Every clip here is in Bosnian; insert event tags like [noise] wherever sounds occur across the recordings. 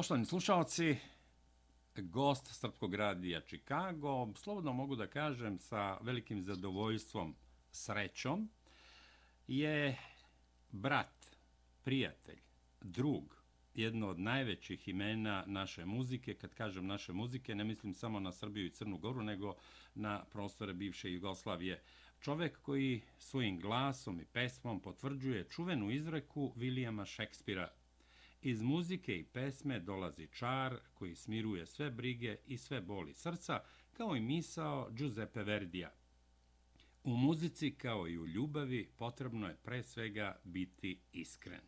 Poštovani slušalci, gost Srpskog radija Chicago, slobodno mogu da kažem sa velikim zadovoljstvom, srećom, je brat, prijatelj, drug, jedno od najvećih imena naše muzike. Kad kažem naše muzike, ne mislim samo na Srbiju i Crnu Goru, nego na prostore bivše Jugoslavije. Čovek koji svojim glasom i pesmom potvrđuje čuvenu izreku Vilijama Šekspira Iz muzike i pesme dolazi čar koji smiruje sve brige i sve boli srca, kao i misao Giuseppe Verdija. U muzici, kao i u ljubavi, potrebno je pre svega biti iskren.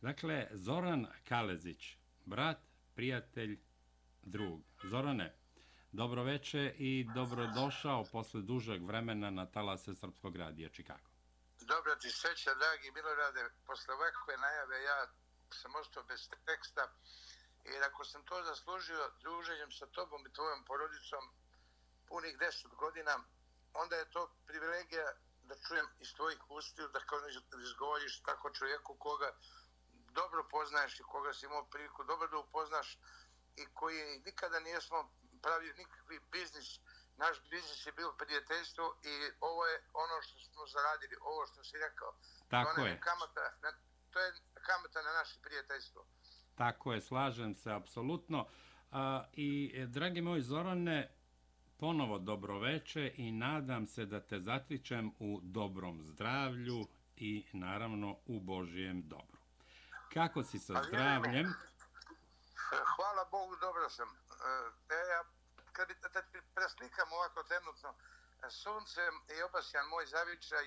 Dakle, Zoran Kalezić, brat, prijatelj, drug. Zorane, dobroveče i dobrodošao posle dužeg vremena na talase Srpskog radija Čikago. Dobro ti sreća, dragi Milorade. Posle ovakve najave ja sam ostao bez teksta i ako sam to zaslužio druženjem sa tobom i tvojom porodicom punih deset godina, onda je to privilegija da čujem iz tvojih ustiju, da kao izgovoriš tako čovjeku koga dobro poznaješ i koga si imao priliku dobro da upoznaš i koji nikada nijesmo pravili nikakvi biznis. Naš biznis je bilo prijateljstvo i ovo je ono što smo zaradili, ovo što si rekao. Tako je. Kamata, to je kamata na naše prijateljstvo. Tako je, slažem se, apsolutno. A, I, e, dragi moji Zorane, ponovo dobroveče i nadam se da te zatičem u dobrom zdravlju i naravno u Božijem dobru. Kako si sa zdravljem? [laughs] Hvala Bogu, dobro sam. E, ja, kad bi da preslikam ovako trenutno, suncem i obasjan moj zavičaj,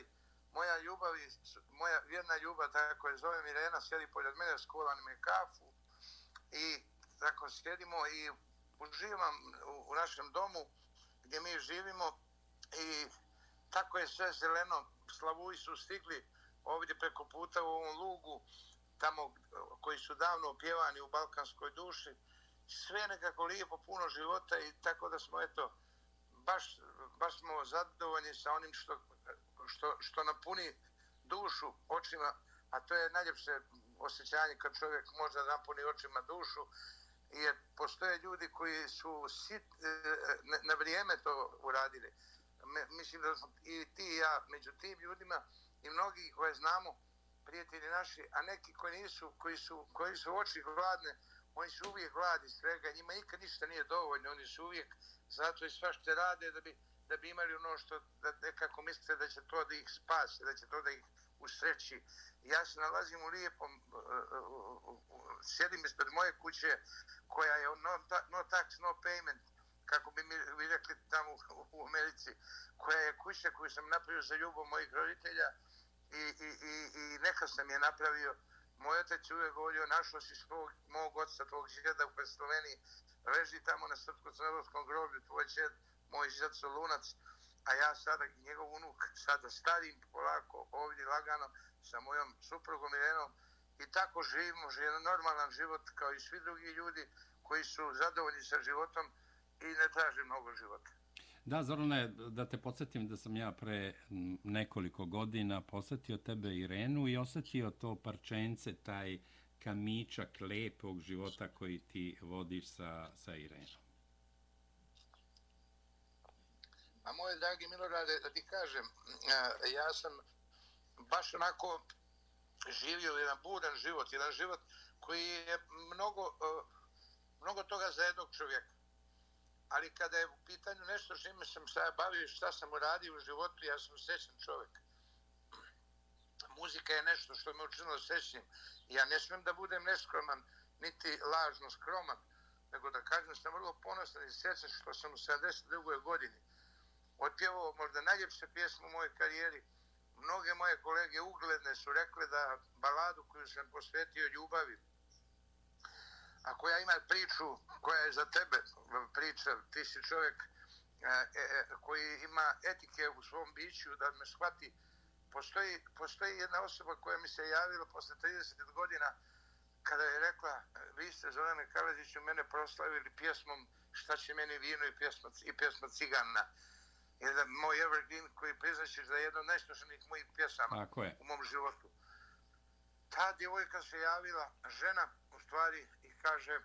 moja ljubav i moja vjerna ljubav, tako je zove Mirena, sjedi pored mene, skola me kafu i tako sjedimo i uživam u, u našem domu gdje mi živimo i tako je sve zeleno, slavuji su stigli ovdje preko puta u ovom lugu, tamo koji su davno opjevani u balkanskoj duši, sve nekako lijepo, puno života i tako da smo, eto, baš, baš smo zadovoljni sa onim što što, što napuni dušu očima, a to je najljepše osjećanje kad čovjek može da napuni očima dušu, jer postoje ljudi koji su sit, e, na, na vrijeme to uradili. Mislim da smo i ti i ja među tim ljudima i mnogi koje znamo, prijatelji naši, a neki koji nisu, koji su, koji su oči gladne, oni su uvijek gladi svega, njima nikad ništa nije dovoljno, oni su uvijek zato i sva što rade da bi da bi imali ono što da nekako mislite da će to da ih spasi, da će to da ih usreći. Ja se nalazim u lijepom, uh, sjedim ispred moje kuće koja je no, no tax, no payment, kako bi mi vi rekli tamo u, u Americi, koja je kuća koju sam napravio za ljubav mojih roditelja i, i, i, i neka sam je napravio. Moj otac je uvijek govorio, našao si svog, mog oca, tvog žeda u Sloveniji, leži tamo na srpsko-crnogorskom groblju, tvoj žed, moj žet Solunac, a ja sada njegov unuk sada starim polako ovdje lagano sa mojom suprugom Irenom i tako živimo, živimo normalan život kao i svi drugi ljudi koji su zadovoljni sa životom i ne traže mnogo života. Da, Zorane, da te podsjetim da sam ja pre nekoliko godina posjetio tebe Irenu i osjetio to parčence, taj kamičak lepog života koji ti vodiš sa, sa Irenom. A moje dragi Milorade, da ti kažem, e, ja sam baš onako živio jedan budan život, jedan život koji je mnogo, e, mnogo toga za jednog čovjeka. Ali kada je u pitanju nešto što sam sada bavio šta sam uradio u životu, ja sam srećan čovjek. Muzika je nešto što me učinilo srećnim. Ja ne smijem da budem neskroman, niti lažno skroman, nego da kažem sam vrlo ponosan i srećan što sam u 72. godini otpjevao možda najljepše pjesmu u mojoj karijeri. Mnoge moje kolege ugledne su rekle da baladu koju sam posvetio ljubavi, a koja ima priču koja je za tebe priča, ti si čovjek e, e, e koji ima etike u svom biću, da me shvati, postoji, postoji jedna osoba koja mi se javila posle 30 godina kada je rekla, vi ste Zorane Karadžiću mene proslavili pjesmom šta će meni vino i pjesma, i pjesma cigana jedan moj evergreen koji priznaćeš da je jedno od najslušanih mojih pjesama u mom životu. Ta djevojka se javila, žena u stvari, i kaže,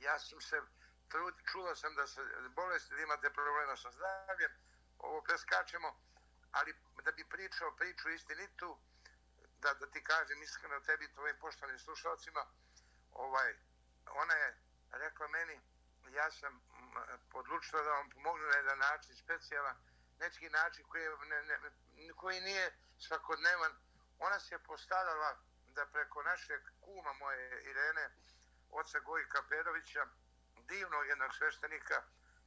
ja sam se trud, čula sam da se bolesti, da imate problema sa zdravljem, ovo preskačemo, ali da bi pričao priču istinitu, da, da ti kažem iskreno tebi i tvojim poštovanim slušalcima, ovaj, ona je rekla meni, ja sam mm, odlučila da vam pomognu na jedan način specijalan, neki način koji, ne, ne, koji nije svakodnevan. Ona se je postarala da preko našeg kuma moje Irene, oca Gojka Perovića, divnog jednog sveštenika,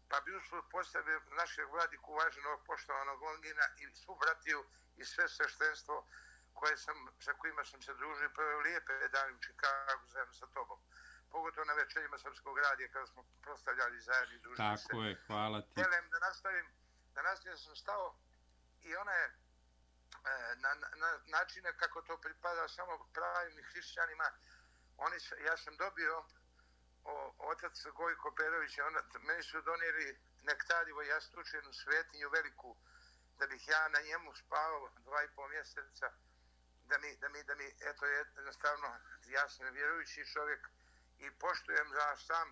pa bi uspio postavio našeg vladiku uvaženog poštovanog Longina i svu bratiju i sve sveštenstvo koje sam, sa kojima sam se družio i lijepe dani u Čikagu zajedno sa tobom. Pogotovo na večerima Srpskog radija kada smo prostavljali zajedno i družili Tako se. Je, hvala ti. Helem, da nastavim, da nastavim sam stao i ona je e, na, na, na načine kako to pripada samo pravim hrišćanima, oni, ja sam dobio o, otac Gojko Perović, ona, meni su donijeli nektarivo jastučenu svetinju veliku, da bih ja na njemu spavao dva i pol mjeseca, da mi, da mi, da mi, eto, jednostavno, ja sam vjerujući čovjek i poštujem za sam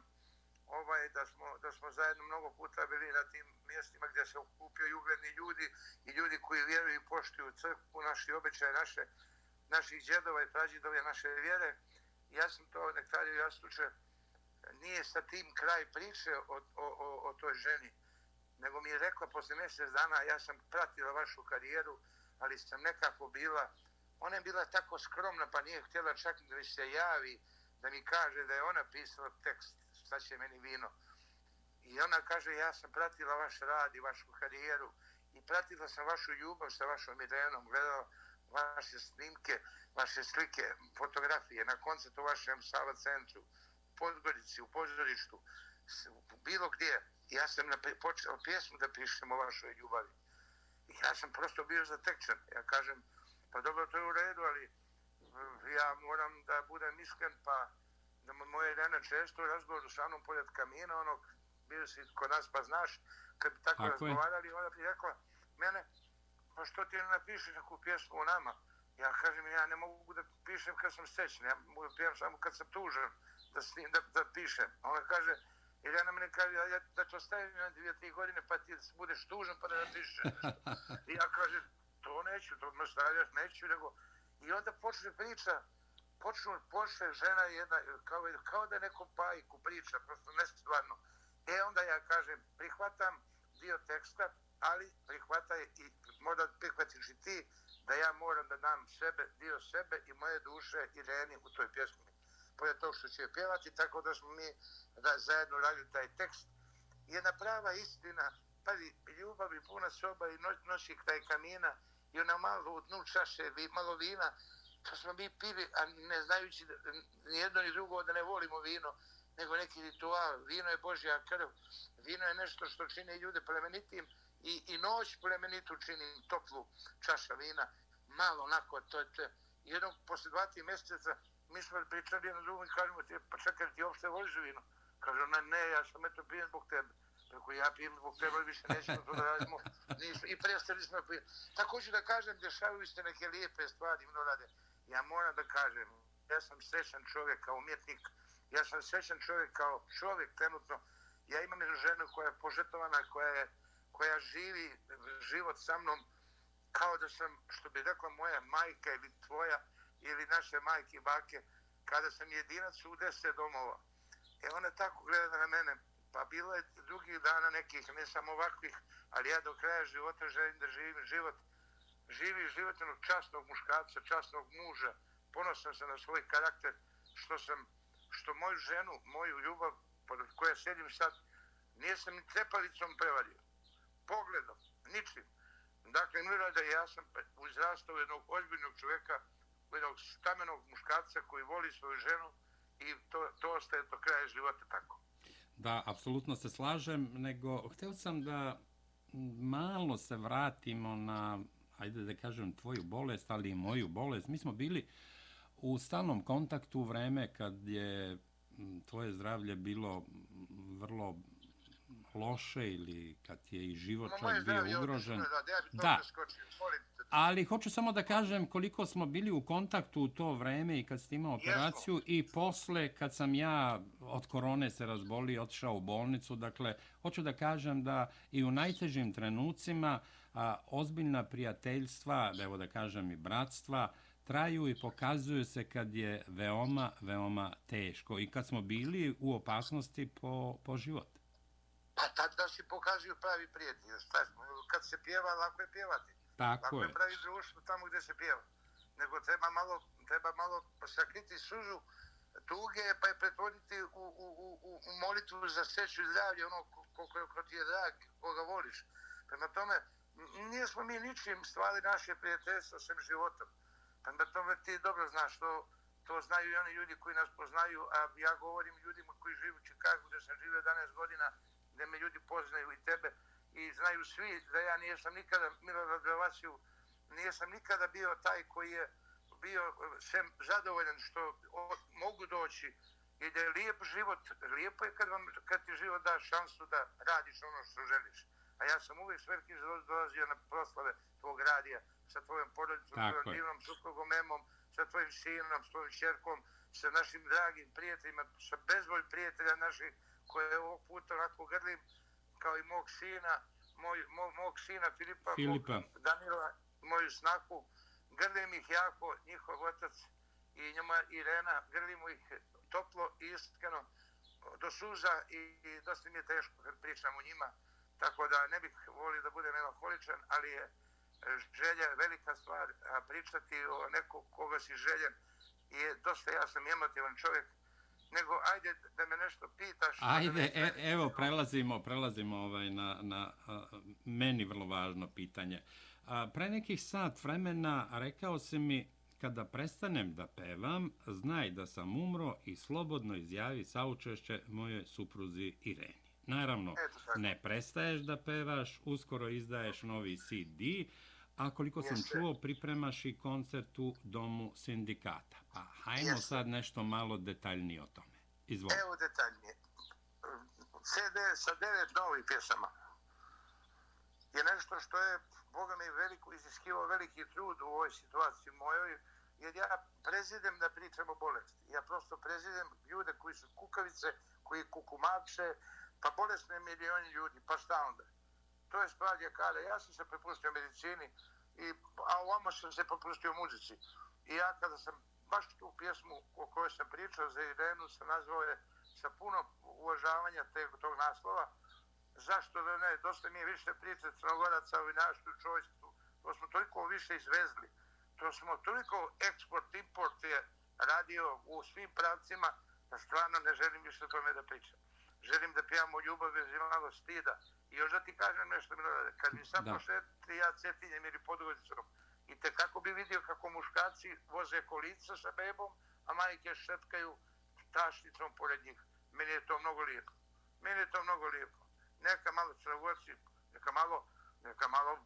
ovaj, da smo, da smo zajedno mnogo puta bili na tim mjestima gdje se okupio i ugledni ljudi i ljudi koji vjeruju i poštuju crkvu, naši običaje, naše, naših djedova i prađidove, naše vjere. Ja sam to nektario jastuče, nije sa tim kraj priče o, o, o, o toj ženi, nego mi je rekla posle mjesec dana, ja sam pratila vašu karijeru, ali sam nekako bila, ona je bila tako skromna, pa nije htjela čak da mi se javi, da mi kaže da je ona pisala tekst, šta će meni vino. I ona kaže, ja sam pratila vaš rad i vašu karijeru i pratila sam vašu ljubav sa vašom Irenom, gledala vaše snimke, vaše slike, fotografije na koncertu vašem Sava centru, u Podgorici, u pozorištu, bilo gdje. Ja sam počeo pjesmu da pišem o vašoj ljubavi. I ja sam prosto bio zatečen. Ja kažem, pa dobro, to je u redu, ali ja moram da budem iskren, pa da moje Irena često razgovoru sa mnom pored kamina, onog, bio si kod nas, pa znaš, kad bi tako razgovarali, je. onda bi rekla, mene, pa što ti ne napišeš neku pjesmu o nama? Ja kažem, ja ne mogu da pišem kad sam srećen, ja mogu pijem samo kad sam tužan, da, snim, da, da pišem. Ona kaže, Ili ona mene kaže, ja, da to stavim na dvije, tri godine, pa ti budeš tužan, pa da napišeš nešto. [laughs] I ja kažem, to neću, to me stavljaš, neću, nego... I onda počne priča, počnu, počne žena jedna, kao, kao da nekom pajku priča, prosto nestvarno. E onda ja kažem, prihvatam dio teksta, ali prihvataj i možda prihvatiš i ti da ja moram da dam sebe, dio sebe i moje duše i Ireni u toj pjesmi. Pored to što će pjevati, tako da smo mi da zajedno radili taj tekst. Jedna prava istina, pazi, ljubav i puna soba i noć, noći kraj kamina i ona malo u dnu čaše, malo vina, to smo mi pili, a ne znajući ni jedno ni drugo da ne volimo vino, nego neki ritual. Vino je Božja krv. Vino je nešto što čini ljude plemenitim i, i noć plemenitu čini toplu čaša vina. Malo onako, to je to. Jednom, posle dva tri mjeseca, mi smo pričali jednom drugom i kažemo ti, pa čekaj, ti uopšte voliš vino? Kaže ona, ne, ja sam eto pijen zbog tebe. Preko ja pijem zbog tebe, više nećemo to da radimo. Nisu, I prestali smo pijem. Tako ću da kažem, dešavaju se neke lijepe stvari, mnogo rade. Ja moram da kažem, ja sam srećan čovjek kao umjetnik, ja sam srećan čovjek kao čovjek trenutno. Ja imam jednu ženu koja je požetovana, koja, je, koja živi život sa mnom kao da sam, što bi rekla moja majka ili tvoja, ili naše majke i bake, kada sam jedinac u deset domova. E ona tako gleda na mene, pa bilo je drugih dana nekih, ne samo ovakvih, ali ja do kraja života želim da živim život, živi život jednog častnog muškarca, častnog muža, ponosan sam na svoj karakter, što sam, što moju ženu, moju ljubav, pod koja sedim sad, nije sam ni trepalicom prevario, pogledom, ničim. Dakle, mira da ja sam uzrastao jednog ozbiljnog čoveka, jednog stamenog muškarca koji voli svoju ženu i to, to ostaje do kraja života tako. Da, apsolutno se slažem, nego htio sam da malo se vratimo na, ajde da kažem, tvoju bolest, ali i moju bolest. Mi smo bili u stalnom kontaktu u vreme kad je tvoje zdravlje bilo vrlo loše ili kad je i život čak bio ugrožen. Da, te. Ali hoću samo da kažem koliko smo bili u kontaktu u to vreme i kad ste imao operaciju i posle kad sam ja od korone se razbolio i otišao u bolnicu. Dakle, hoću da kažem da i u najtežim trenucima a, ozbiljna prijateljstva, da evo da kažem i bratstva, traju i pokazuju se kad je veoma, veoma teško i kad smo bili u opasnosti po, po život. Pa tada si pokazuju pravi prijatelj. Šta, kad se pjeva, lako je pjevati. Tako Lako je. je pravi društvo tamo gdje se pjeva. Nego treba malo, treba malo sakriti sužu tuge pa je pretvoriti u, u, u, u, molitvu za sreću i zdravlje, ono ko- koliko je ko ti je drag, koga voliš. Prema tome, nismo mi ničim stvari naše prijateljstva sem životom. Prema tome ti dobro znaš to, to znaju i oni ljudi koji nas poznaju, a ja govorim ljudima koji žive u Čikagu, gdje sam živio 11 godina, gdje me ljudi poznaju i tebe i znaju svi da ja nisam nikada, Milorad Bevasiju, nisam nikada bio taj koji je bio sem zadovoljan što o, mogu doći i da je lijep život, lijepo je kad, vam, kad ti život da šansu da radiš ono što želiš. A ja sam uvijek s velikim zadovoljstvom dolazio na proslave tvog radija sa tvojom porodicom, Tako tvojom divnom suprugom Emom, sa tvojim sinom, s tvojim čerkom, sa našim dragim prijateljima, sa bezvoj prijatelja naših koje ovog puta onako grlim, kao i mog sina, moj, mog, mog sina Filipa, Filipa. Mog Danila, moju snaku, grlim ih jako, njihov otac i njoma Irena, grlimo ih toplo i iskreno do suza i, i dosta mi je teško kad pričam o njima, tako da ne bih volio da budem melanholičan, ali je želja velika stvar, a pričati o nekog koga si željen je dosta, ja sam emotivan čovjek, nego ajde da me nešto pitaš. Ajde, e, evo, prelazimo, prelazimo ovaj na, na a, meni vrlo važno pitanje. A, pre nekih sat vremena rekao si mi, kada prestanem da pevam, znaj da sam umro i slobodno izjavi saučešće moje supruzi Ireni. Naravno, ne prestaješ da pevaš, uskoro izdaješ novi CD, a koliko sam Jeste. čuo, pripremaš i koncert u Domu sindikata. Pa hajmo Jeste. sad nešto malo detaljnije o tome. Izvoli. Evo detaljnije. CD sa devet novih pjesama je nešto što je, Boga mi, veliko, iziskivao veliki trud u ovoj situaciji mojoj, jer ja prezidem da pričam o bolesti. Ja prosto prezidem ljude koji su kukavice, koji kukumače, pa bolesne milioni ljudi, pa šta onda? To je stvar ljekara. ja sam se prepustio medicini, i, a ovamo sam se prepustio muzici. I ja kada sam baš tu pjesmu o kojoj sam pričao za Irenu sam nazvao je sa puno uvažavanja te, tog naslova. Zašto da ne? Dosta mi je više priče crnogoraca o vinaštvu čojstvu. To smo toliko više izvezli. To smo toliko eksport, import je radio u svim pravcima da stvarno ne želim više o tome da pričam. Želim da pijamo ljubav bez imalo stida. I još da ti kažem nešto, Milorade, kad bi sad Da. pošetili ja cetinjem ili podvodicom, i te kako bi vidio kako muškarci voze kolica sa bebom, a majke šetkaju tašnicom pored njih. Meni je to mnogo lijepo. Meni je to mnogo lijepo. Neka malo crnogorci, neka malo, neka malo,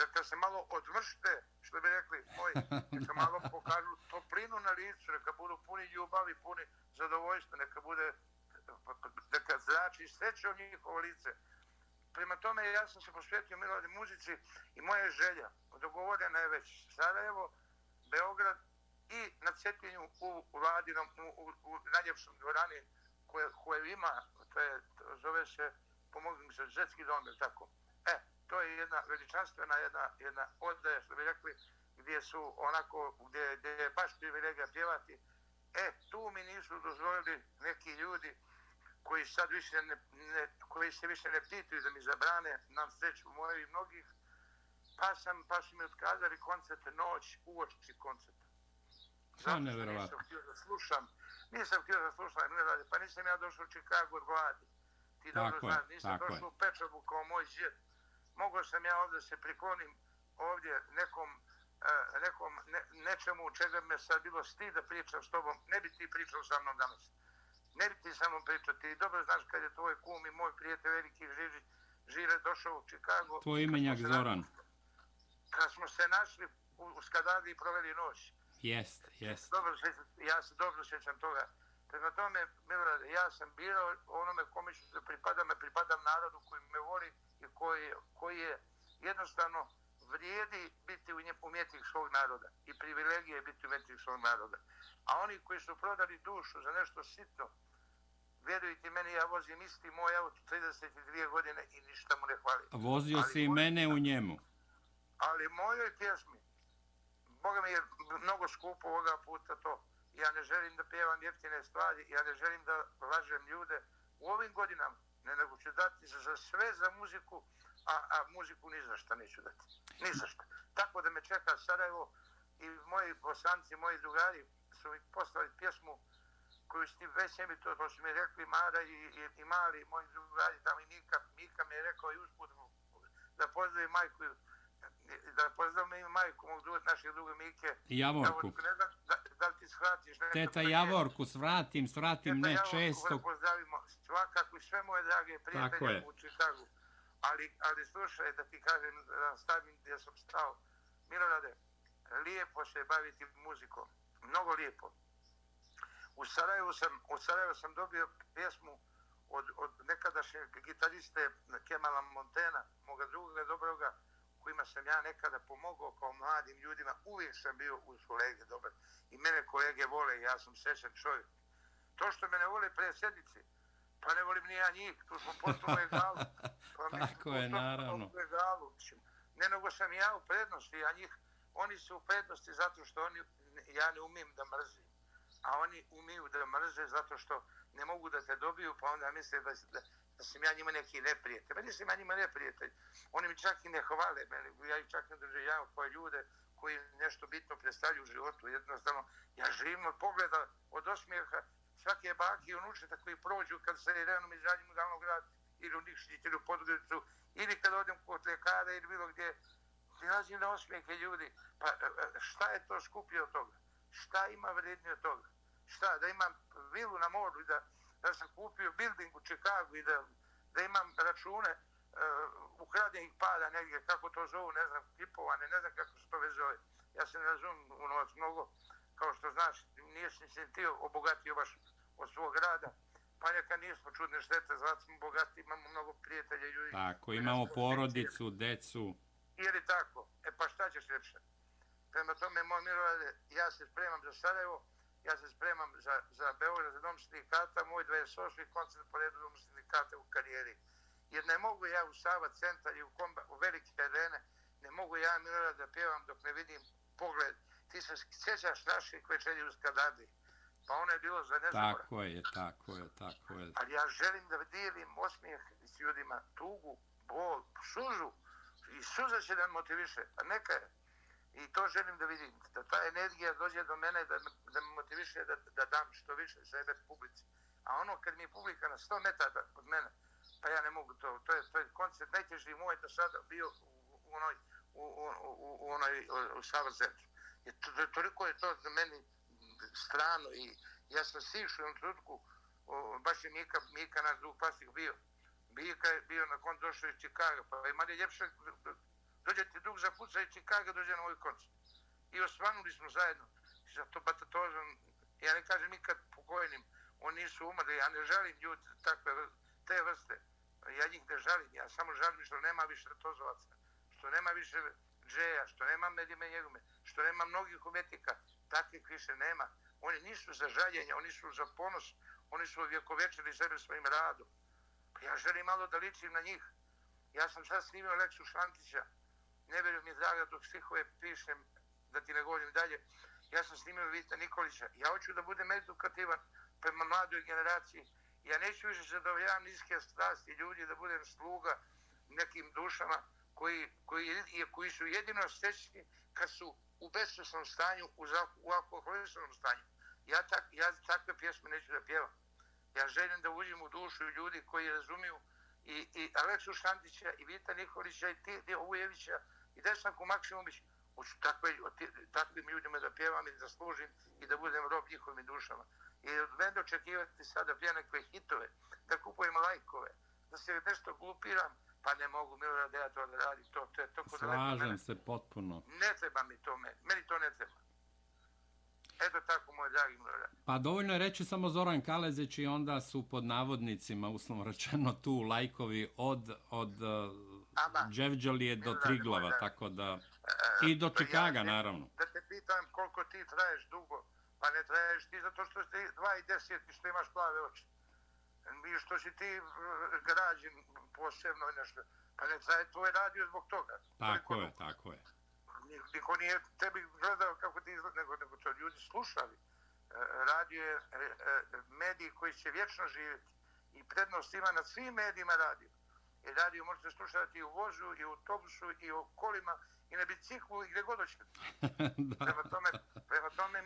neka se malo odmršte, što bi rekli moji, neka malo [laughs] pokažu toplinu na licu, neka budu puni ljubavi, puni zadovoljstva, neka bude, i zrači srećom njihovo lice. Prema tome, ja sam se posvetio Miloradi muzici i moja želja, dogovorena je već Sarajevo, Beograd i na Cetinju u, u Vladinom, u, u, u najljepšom dvorani koje, koje ima, to je, to zove se, pomogli mi se, Zetski dom, tako? E, to je jedna veličanstvena, jedna, jedna odaja, što bi rekli, gdje su onako, gdje, gdje je baš privilegija pjevati. E, tu mi nisu dozvolili neki ljudi koji sad više ne, ne, koji se više ne pitaju da mi zabrane, nam sreću moju i mnogih, pa sam, pa su mi otkazali koncerte noć uoči koncerta. To je neverovatno. Nisam htio da slušam, nisam htio da slušam, ne radi, pa nisam ja došao u Chicago od gladi. Ti dobro Tako je, znaš, nisam došao u Pečavu kao moj džet. Mogao sam ja ovdje se priklonim ovdje nekom, uh, nekom ne, nečemu čega me sad bilo stid da pričam s tobom, ne bi ti pričao sa mnom danas. Ne bi ti sa mnom pričao, ti dobro znaš kad je tvoj kum i moj prijatelj veliki Žiži, Žire došao u Chicago. Tvoj imenjak kad se Zoran. našli- Kad smo se našli u, u Skadadi i proveli noć. Jest, jest. Dobro, sjećam, ja se dobro sjećam toga. Prema tome, Milorade, ja sam birao onome kome ću se pripadam, pripadam narodu koji me voli i koji, koji je jednostavno vrijedi biti umjetnik svog naroda i privilegije biti umjetnik svog naroda. A oni koji su prodali dušu za nešto sitno, vjerujte meni, ja vozim isti moj auto 32 godine i ništa mu ne hvali. Vozio ali si i mene u njemu. Ali mojoj pjesmi, Boga mi je mnogo skupo ovoga puta to, ja ne želim da pjevam jeftine stvari, ja ne želim da lažem ljude. U ovim godinama ne nego ću dati za, za sve za muziku, a, a muziku ni za šta neću dati. Ni za šta. Tako da me čeka Sarajevo i moji bosanci, moji drugari su mi poslali pjesmu koju s tim već mi to, to su mi rekli Mara i, i, i Mali, moji drugari, tamo i Mika, Mika mi je rekao i usput da pozdravi majku da pozdravim ime majku mog druga, našeg druga Mike. Javorku. Ne znam da, da li ti shratiš. Ne, Teta Javorku, svratim, svratim, ne Javorku, često. Pozdravimo svakako i sve moje drage prijatelje u Čikagu. Ali, ali slušaj, da ti kažem, da stavim gdje sam stao. Milorade, lijepo se baviti muzikom. Mnogo lijepo. U Sarajevu sam, u Sarajevu sam dobio pjesmu od, od nekadašnjeg gitariste Kemala Montena, moga druga dobroga, kojima sam ja nekada pomogao kao mladim ljudima, uvijek sam bio uz kolege dobar. I mene kolege vole, ja sam srećan čovjek. To što mene vole vole predsjednici, pa ne volim ni ja njih, tu smo postupno egalu. [laughs] Pa Tako je, naravno. Egalu. Ne nego sam ja u prednosti, a njih, oni su u prednosti zato što oni, ja ne umijem da mrzim. A oni umiju da mrze zato što ne mogu da te dobiju, pa onda misle da, da, da sam ja njima neki neprijatelj. Meni sam ja njima neprijatelj. Oni mi čak i ne hvale mene. Ja ih čak ne doživljavam koje ljude koji nešto bitno predstavljaju u životu. Jednostavno, ja živim od pogleda, od osmijeha svake baki i unučeta koji prođu kad se redom izađem u glavnog grada ili u Nikšić ili u Podgoricu ili kad odem kod lekara ili bilo gdje nalazim na osmijehe ljudi. Pa e, e, šta je to skuplje od toga? Šta ima vrednije od toga? Šta, da imam vilu na moru i da da sam kupio building u Čikagu i da, da imam račune uh, ukradenih para negdje, kako to zovu, ne znam, kipovane, ne znam kako se to već zove. Ja se ne razumim u novac mnogo, kao što znaš, nije se se ti obogatio baš od svog rada. Pa neka nismo čudne štete, zato smo bogati, imamo mnogo prijatelja ljudi. Tako, imamo porodicu, decu. Ili tako. E pa šta ćeš ljepše? Prema tome, moj Mirovade, ja se spremam za Sarajevo, ja se spremam za, za Beograd, za dom sindikata, moj 28. koncert po redu dom sindikata u karijeri. Jer ne mogu ja u Sava centar i u, komba, u velike arene, ne mogu ja Milorad da pjevam dok ne vidim pogled. Ti se sjećaš naših večeri u Skadadi. Pa ono je bilo za nezabora. Tako je, tako je, tako je. Ali ja želim da dijelim osmijeh s ljudima, tugu, bol, sužu. I suza će da motiviše. A neka je. I to želim da vidim, da ta energija dođe do mene, da, da me motiviše da, da dam što više sebe publici. A ono kad mi je publika na 100 metara od mene, pa ja ne mogu to, to je, to je koncert najteži moj do sada bio u, u onoj, u, u, u, u onoj, u Sava centru. Je to, to, toliko je to za meni strano i ja sam sišao u trenutku, baš je Mika, Mika naš drug pasik bio, Mika je bio na kon došao iz Čikaga, pa ima li ljepše dođe ti za zapuca iz Čikaga dođe na moj koncert. I osvanuli smo zajedno. I zato batatozom, pa ja ne kažem nikad pokojnim, oni nisu umrli, ja ne želim ljudi takve, te vrste. Ja njih ne želim, ja samo želim što nema više tozovaca, što nema više džeja, što nema medime njegume, što nema mnogih umjetnika, takvih više nema. Oni nisu za žaljenje, oni su za ponos, oni su vjekovečili sebe svojim radom. Pa ja želim malo da ličim na njih. Ja sam sad snimio Leksu Šantića, ne verujem mi draga dok stihove pišem, da ti ne govorim dalje, ja sam snimio Vita Nikolića, ja hoću da budem edukativan prema mladoj generaciji, ja neću više zadovoljavam niske strasti ljudi, da budem sluga nekim dušama koji, koji, koji su jedino stećni kad su u besvesnom stanju, u, u alkoholičnom stanju. Ja, tak, ja takve pjesme neću da pjevam. Ja želim da uđem u dušu ljudi koji razumiju i, i Aleksu Šantića i Vita Nikolića i Tije Ujevića i Desanku Maksimumić, hoću takve, takvim ljudima da pjevam i da služim i da budem rob njihovim dušama. I od mene očekivati sada pije nekve hitove, da kupujem lajkove, da se nešto glupiram, pa ne mogu milo da ja to da radi, to, to je toko da Slažem se potpuno. Ne treba mi to, meni, meni to ne treba. Eto tako, moj dragi Milorad. Pa dovoljno je reći samo Zoran Kalezić i onda su pod navodnicima, uslovno rečeno, tu lajkovi od, od uh, Dževđalije do Triglava, tako da... I do Čikaga, ja, naravno. Da te pitam koliko ti traješ dugo, pa ne traješ ti zato što si 2 i 10 i što imaš plave oči. I što si ti građen posebno nešto. Pa ne traje tvoj radio zbog toga. Tako je, tako je niko nije tebi gledao kako ti izgleda, nego, nego to ljudi slušali. E, radio je e, e, mediji koji će vječno živjeti i prednost ima na svim medijima radio. I radio možete slušati i u vozu, i u autobusu, i u kolima, i na biciklu, i gdje god hoćete. [laughs] prema tome, prema tome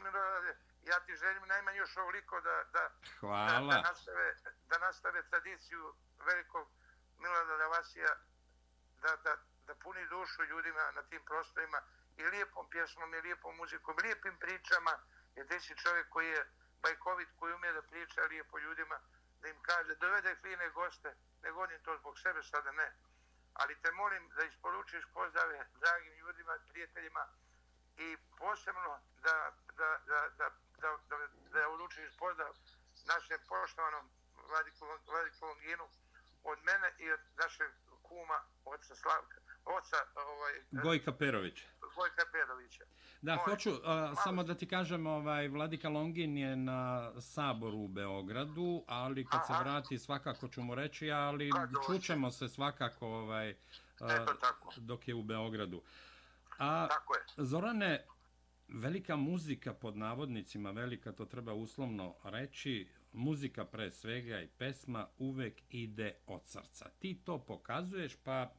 ja ti želim najmanje još ovoliko da, da, Hvala. da, da, nastave, da nastave tradiciju velikog Milorada Vasija, da, da, da puni dušu ljudima na tim prostorima i lijepom pjesmom i lijepom muzikom, lijepim pričama, jer ti si čovjek koji je bajkovit, koji umije da priča lijepo ljudima, da im kaže, dovede fine goste, ne govorim to zbog sebe sada, ne. Ali te molim da isporučiš pozdrave dragim ljudima, prijateljima i posebno da, da, da, da, da, da, da uručiš pozdrav našem poštovanom Vladiku Longinu od mene i od našeg kuma, oca Slavka oca ovaj Gojka Perović. Gojka Perovića. Da, Moj, hoću a, samo da ti kažem, ovaj Vladika Longin je na saboru u Beogradu, ali kad Aha. se vrati svakako ću mu reći, ali čućemo se svakako ovaj a, dok je u Beogradu. A tako je. Zorane, velika muzika pod navodnicima, velika to treba uslovno reći, muzika pre svega i pesma uvek ide od srca. Ti to pokazuješ, pa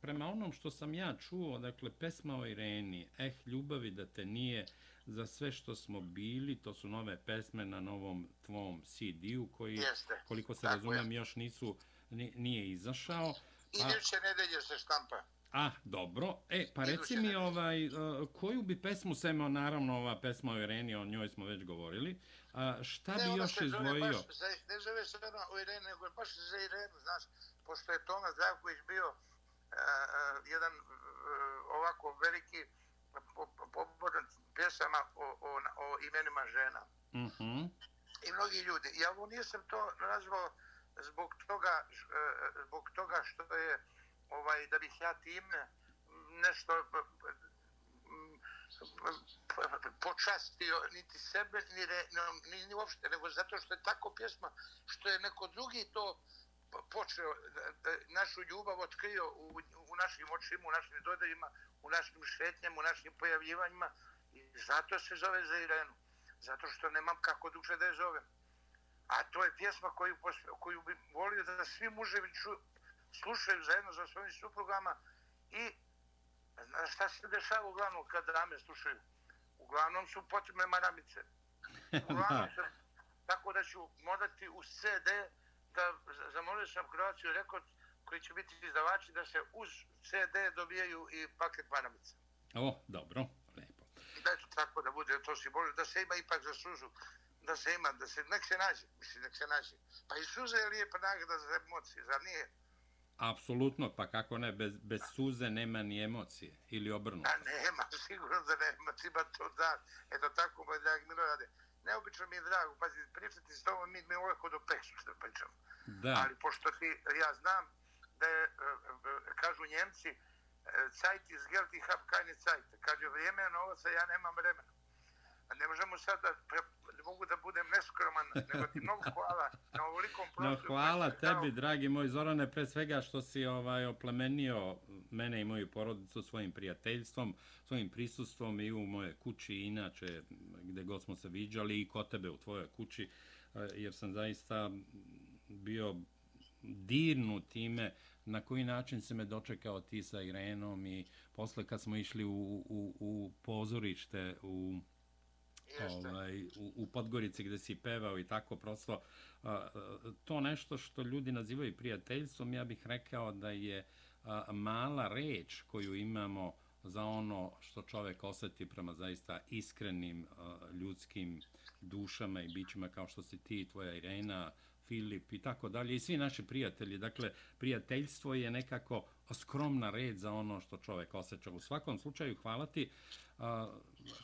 prema onom što sam ja čuo, dakle, pesma o Ireni, Eh, ljubavi da te nije, za sve što smo bili, to su nove pesme na novom tvom CD-u, koji, Jeste. koliko se razumijem, još nisu, nije izašao. Pa... Iduće nedelje se štampa. Ah, dobro. E, pa reci mi, ovaj, uh, koju bi pesmu Semo, naravno, ova pesma o Ireni, o njoj smo već govorili, uh, šta ne, bi još izdvojio? Baš, za, ne zove se ona o Ireni, nego baš za Irenu, znaš, pošto je Toma Zdravković bio uh, jedan uh, ovako veliki pobodan pjesama o, o, o imenima žena. Mm -hmm. I mnogi ljudi. Ja ovo nisam to nazvao zbog toga, uh, zbog toga što je ovaj da bih ja tim nešto počastio niti sebe, ni, re, ni, ni uopšte, nego zato što je tako pjesma, što je neko drugi to počeo e, e, našu ljubav otkrio u, u našim očima, u našim dodajima, u našim šetnjama, u našim pojavljivanjima i zato se zove za Irenu. Zato što nemam kako duše da je zovem. A to je pjesma koju, koju bi volio da svi muževi čuju, slušaju zajedno sa svojim suprugama i šta se dešava uglavnom kad dame slušaju? Uglavnom su potrebne maramice. Uglavnom [laughs] se, tako da ću modati u CD da zamolio sam Kroaciju rekord koji će biti izdavači da se uz CD dobijaju i paket maramica. O, dobro, lepo. I da je to tako da bude, to si bolje, da se ima ipak za sužu, da se ima, da se, nek se nađe, mislim, nek se nađe. Pa i suze je lijepa nagrada za emocije, za nije? Apsolutno, pa kako ne, bez, bez suze nema ni emocije, ili obrnuto. A nema, [laughs] sigurno da nema, ti ba to da, eto tako, moj dragi Milorade, neobično mi je drago, pazi, pričati s tobom, mi, mi uvijek od opeksu što pričamo. Da. Ali pošto ti, ja znam da je, e, e, kažu njemci, cajt iz gelti hab kajne cajt. Kaže, vrijeme je novaca, ja nemam vremena. Ne možemo sad da, pre, mogu da budem neskroman, nego ti mnogo hvala na ovolikom prostoru. No, hvala tebi, dao... dragi moj Zorane, pre svega što si ovaj oplemenio mene i moju porodicu svojim prijateljstvom, svojim prisustvom i u moje kući, inače, gde god smo se viđali i kod tebe u tvojoj kući, eh, jer sam zaista bio dirnu time na koji način se me dočekao ti sa Irenom i posle kad smo išli u, u, u pozorište u ovaj, u, u Podgorici gde si pevao i tako prosto a, to nešto što ljudi nazivaju prijateljstvom ja bih rekao da je a, mala reč koju imamo za ono što čovek oseti prema zaista iskrenim ljudskim dušama i bićima kao što si ti, tvoja Irena, Filip i tako dalje i svi naši prijatelji. Dakle, prijateljstvo je nekako skromna red za ono što čovek osjeća. U svakom slučaju, hvala ti.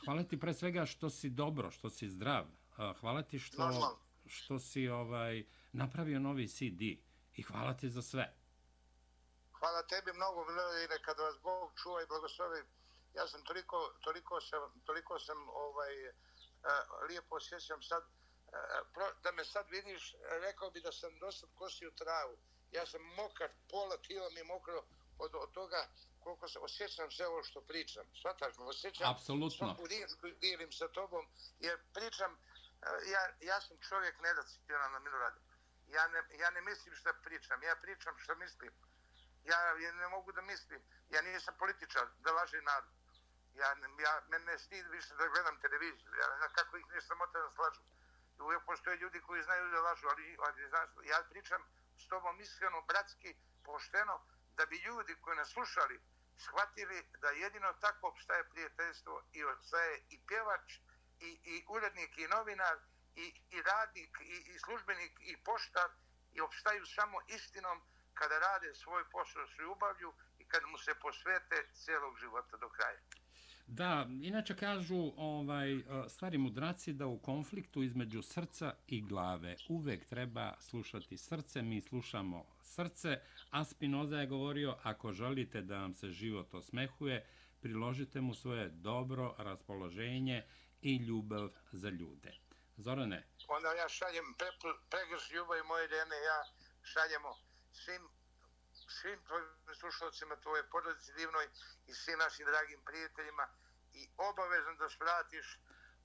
Hvala ti pre svega što si dobro, što si zdrav. Hvala ti što, što si ovaj napravio novi CD i hvala ti za sve. Hvala tebi mnogo, Vladine, kada vas Bog čuva i blagoslovi. Ja sam toliko, toliko sam, toliko sam ovaj, uh, lijepo osjećam sad, uh, da me sad vidiš, rekao bi da sam dosad kosio travu. Ja sam mokar, pola tijela mi mokro od, od toga koliko se osjećam sve ovo što pričam. Svataš me, osjećam Apsolutno. svaku riječ koju dijelim sa tobom, jer pričam, uh, ja, ja sam čovjek nedacitivan na Miloradu. Ja ne, ja ne mislim što pričam, ja pričam što mislim ja, ja ne mogu da mislim, ja nisam političar da laže narod. Ja, ja, mene ne stid više da gledam televiziju, ja ne znam kako ih ne samota da slažu. Uvijek postoje ljudi koji znaju da lažu, ali, ali znaš, ja pričam s tobom iskreno, bratski, pošteno, da bi ljudi koji nas slušali shvatili da jedino tako obstaje prijateljstvo i obstaje i pjevač, i, i urednik, i novinar, i, i radnik, i, i službenik, i poštar, i obstaju samo istinom, kada rade svoj posao s ljubavlju i kada mu se posvete cijelog života do kraja. Da, inače kažu ovaj, e, stvari mudraci da u konfliktu između srca i glave uvek treba slušati srce, mi slušamo srce, a Spinoza je govorio ako želite da vam se život osmehuje, priložite mu svoje dobro raspoloženje i ljubav za ljude. Zorane? Onda ja šaljem pregrš ljubav moje dene, ja šaljemo svim, svim tvojim slušalcima, tvoje porodici divnoj i svim našim dragim prijateljima i obavezno da spratiš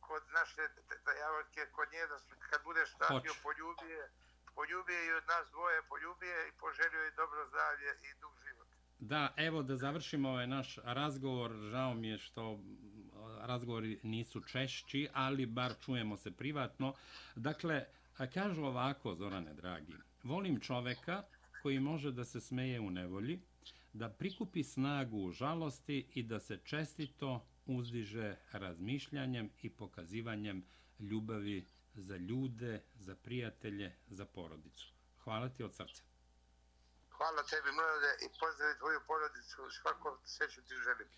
kod naše dajavotke, kod nje, da kad budeš statio, poljubije, poljubije i od nas dvoje, poljubije i poželio je dobro zdravlje i dug život. Da, evo da završimo ovaj naš razgovor. Žao mi je što razgovori nisu češći, ali bar čujemo se privatno. Dakle, kažu ovako, Zorane, dragi, volim čoveka koji može da se smeje u nevolji, da prikupi snagu u žalosti i da se čestito uzdiže razmišljanjem i pokazivanjem ljubavi za ljude, za prijatelje, za porodicu. Hvala ti od srca. Hvala tebi, mlade, i pozdravi tvoju porodicu. Svako sveću ti želim.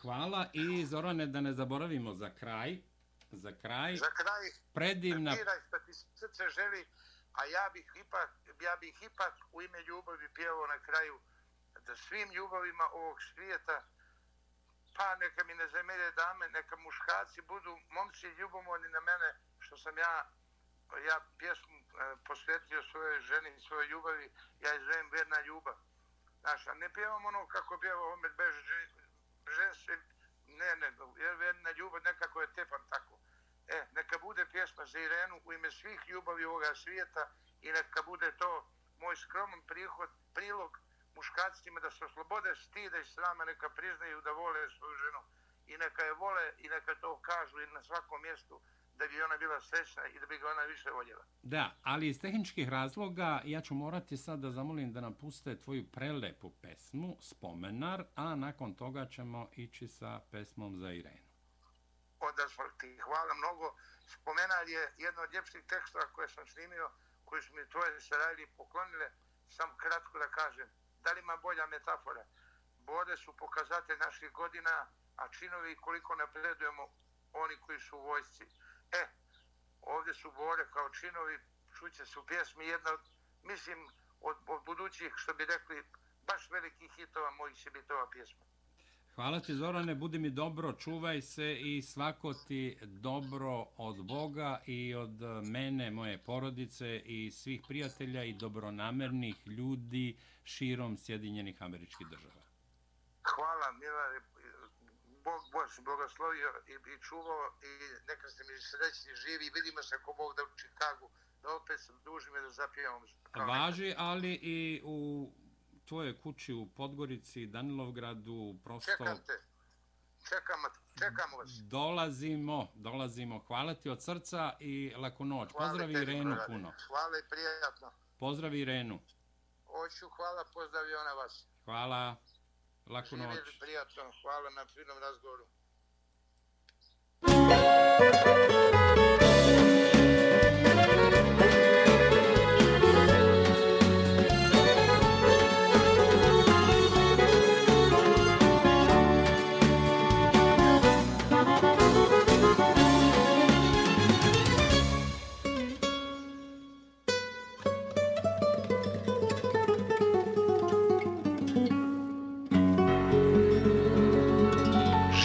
Hvala i Zorane, da ne zaboravimo za kraj. Za kraj. Za kraj. Predivna. Diraj što ti srce želi, a ja bih ipak ja bih ipak u ime ljubavi pjevao na kraju da svim ljubavima ovog svijeta pa neka mi ne zamere dame, neka muškaci budu momci ljubomorni na mene što sam ja ja pjesmu e, posvetio svojoj ženi i svojoj ljubavi, ja izvem verna ljubav. Znaš, a ne pjevam ono kako pjeva Omer Beže, ne, ne, jer verna ljubav nekako je tepan tako. E, neka bude pjesma za Irenu u ime svih ljubavi ovoga svijeta, i neka bude to moj skroman prihod, prilog muškacima da se oslobode stida i srama, neka priznaju da vole svoju ženu i neka je vole i neka to kažu i na svakom mjestu da bi ona bila srećna i da bi ga ona više voljela. Da, ali iz tehničkih razloga ja ću morati sad da zamolim da nam puste tvoju prelepu pesmu, Spomenar, a nakon toga ćemo ići sa pesmom za Irenu. Onda ti hvala mnogo. Spomenar je jedno od ljepših tekstova koje sam snimio koji su mi tvoje sarajli poklonile, sam kratko da kažem, da li ima bolja metafora? Bode su pokazate naših godina, a činovi koliko napredujemo oni koji su u vojsci. E, ovdje su bore kao činovi, čuće su pjesmi, jedna od, mislim, od, od budućih, što bi rekli, baš velikih hitova mojih će biti ova pjesma. Hvala ti Zorane, budi mi dobro, čuvaj se i svako ti dobro od Boga i od mene, moje porodice i svih prijatelja i dobronamernih ljudi širom Sjedinjenih američkih država. Hvala, Mila, Bog, se blagoslovio i, i čuvao i neka ste mi srećni živi i vidimo se ako Bog da u Čikagu, da opet se dužim i da zapijavam. Važi, ali i u tvoje kući u Podgorici, Danilovgradu, prosto... Čekam te. Čekamo, čekamo vas. Dolazimo, dolazimo. Hvala ti od srca i laku noć. Hvala Pozdravi tebi, Irenu brade. puno. Hvala i prijatno. Pozdravi Irenu. Hoću, hvala, pozdravi ona vas. Hvala. Laku noć. Živjeli prijatno, hvala na finom razgovoru.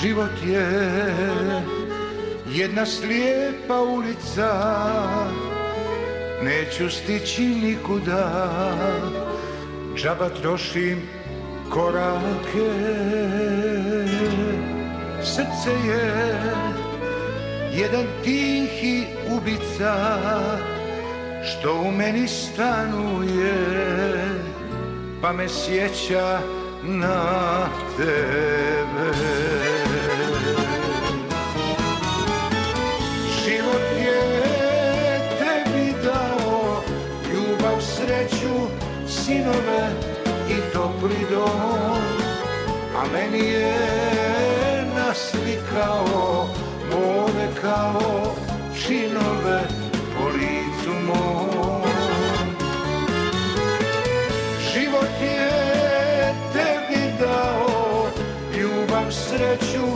Život je jedna slijepa ulica. Neću stići nikuda Džaba trošim korake. Srce je jedan tihi ubica Što u meni stanuje Pa me sjeća na tebe. Sinove i topli dom. A meni je naslikao more kao činove po licu mom. Život je tebi dao ljubav, sreću,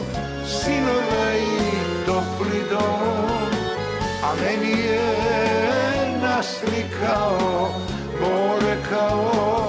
sinove i topli dom. A meni je naslikao more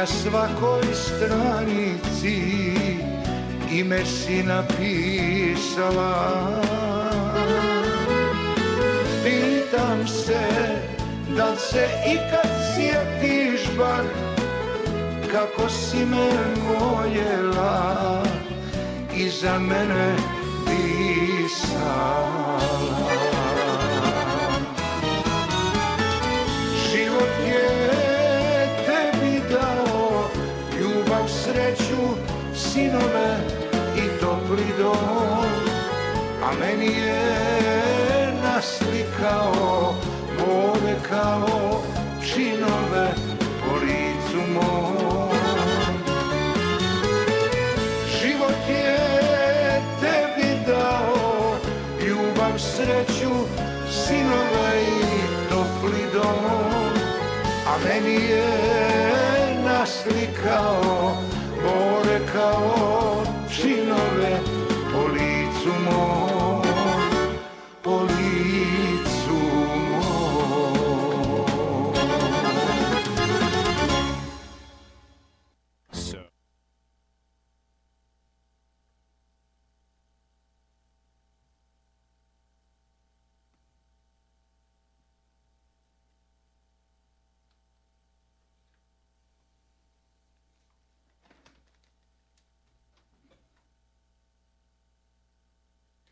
na svakoj stranici ime si napisala. Pitam se da li se ikad sjetiš bar Kako si me voljela? I za mene sinove i topli dom. A meni je naslikao more kao činove po licu mom. Život je tebi dao ljubav, sreću, sinove i topli dom. A meni je naslikao more kao činove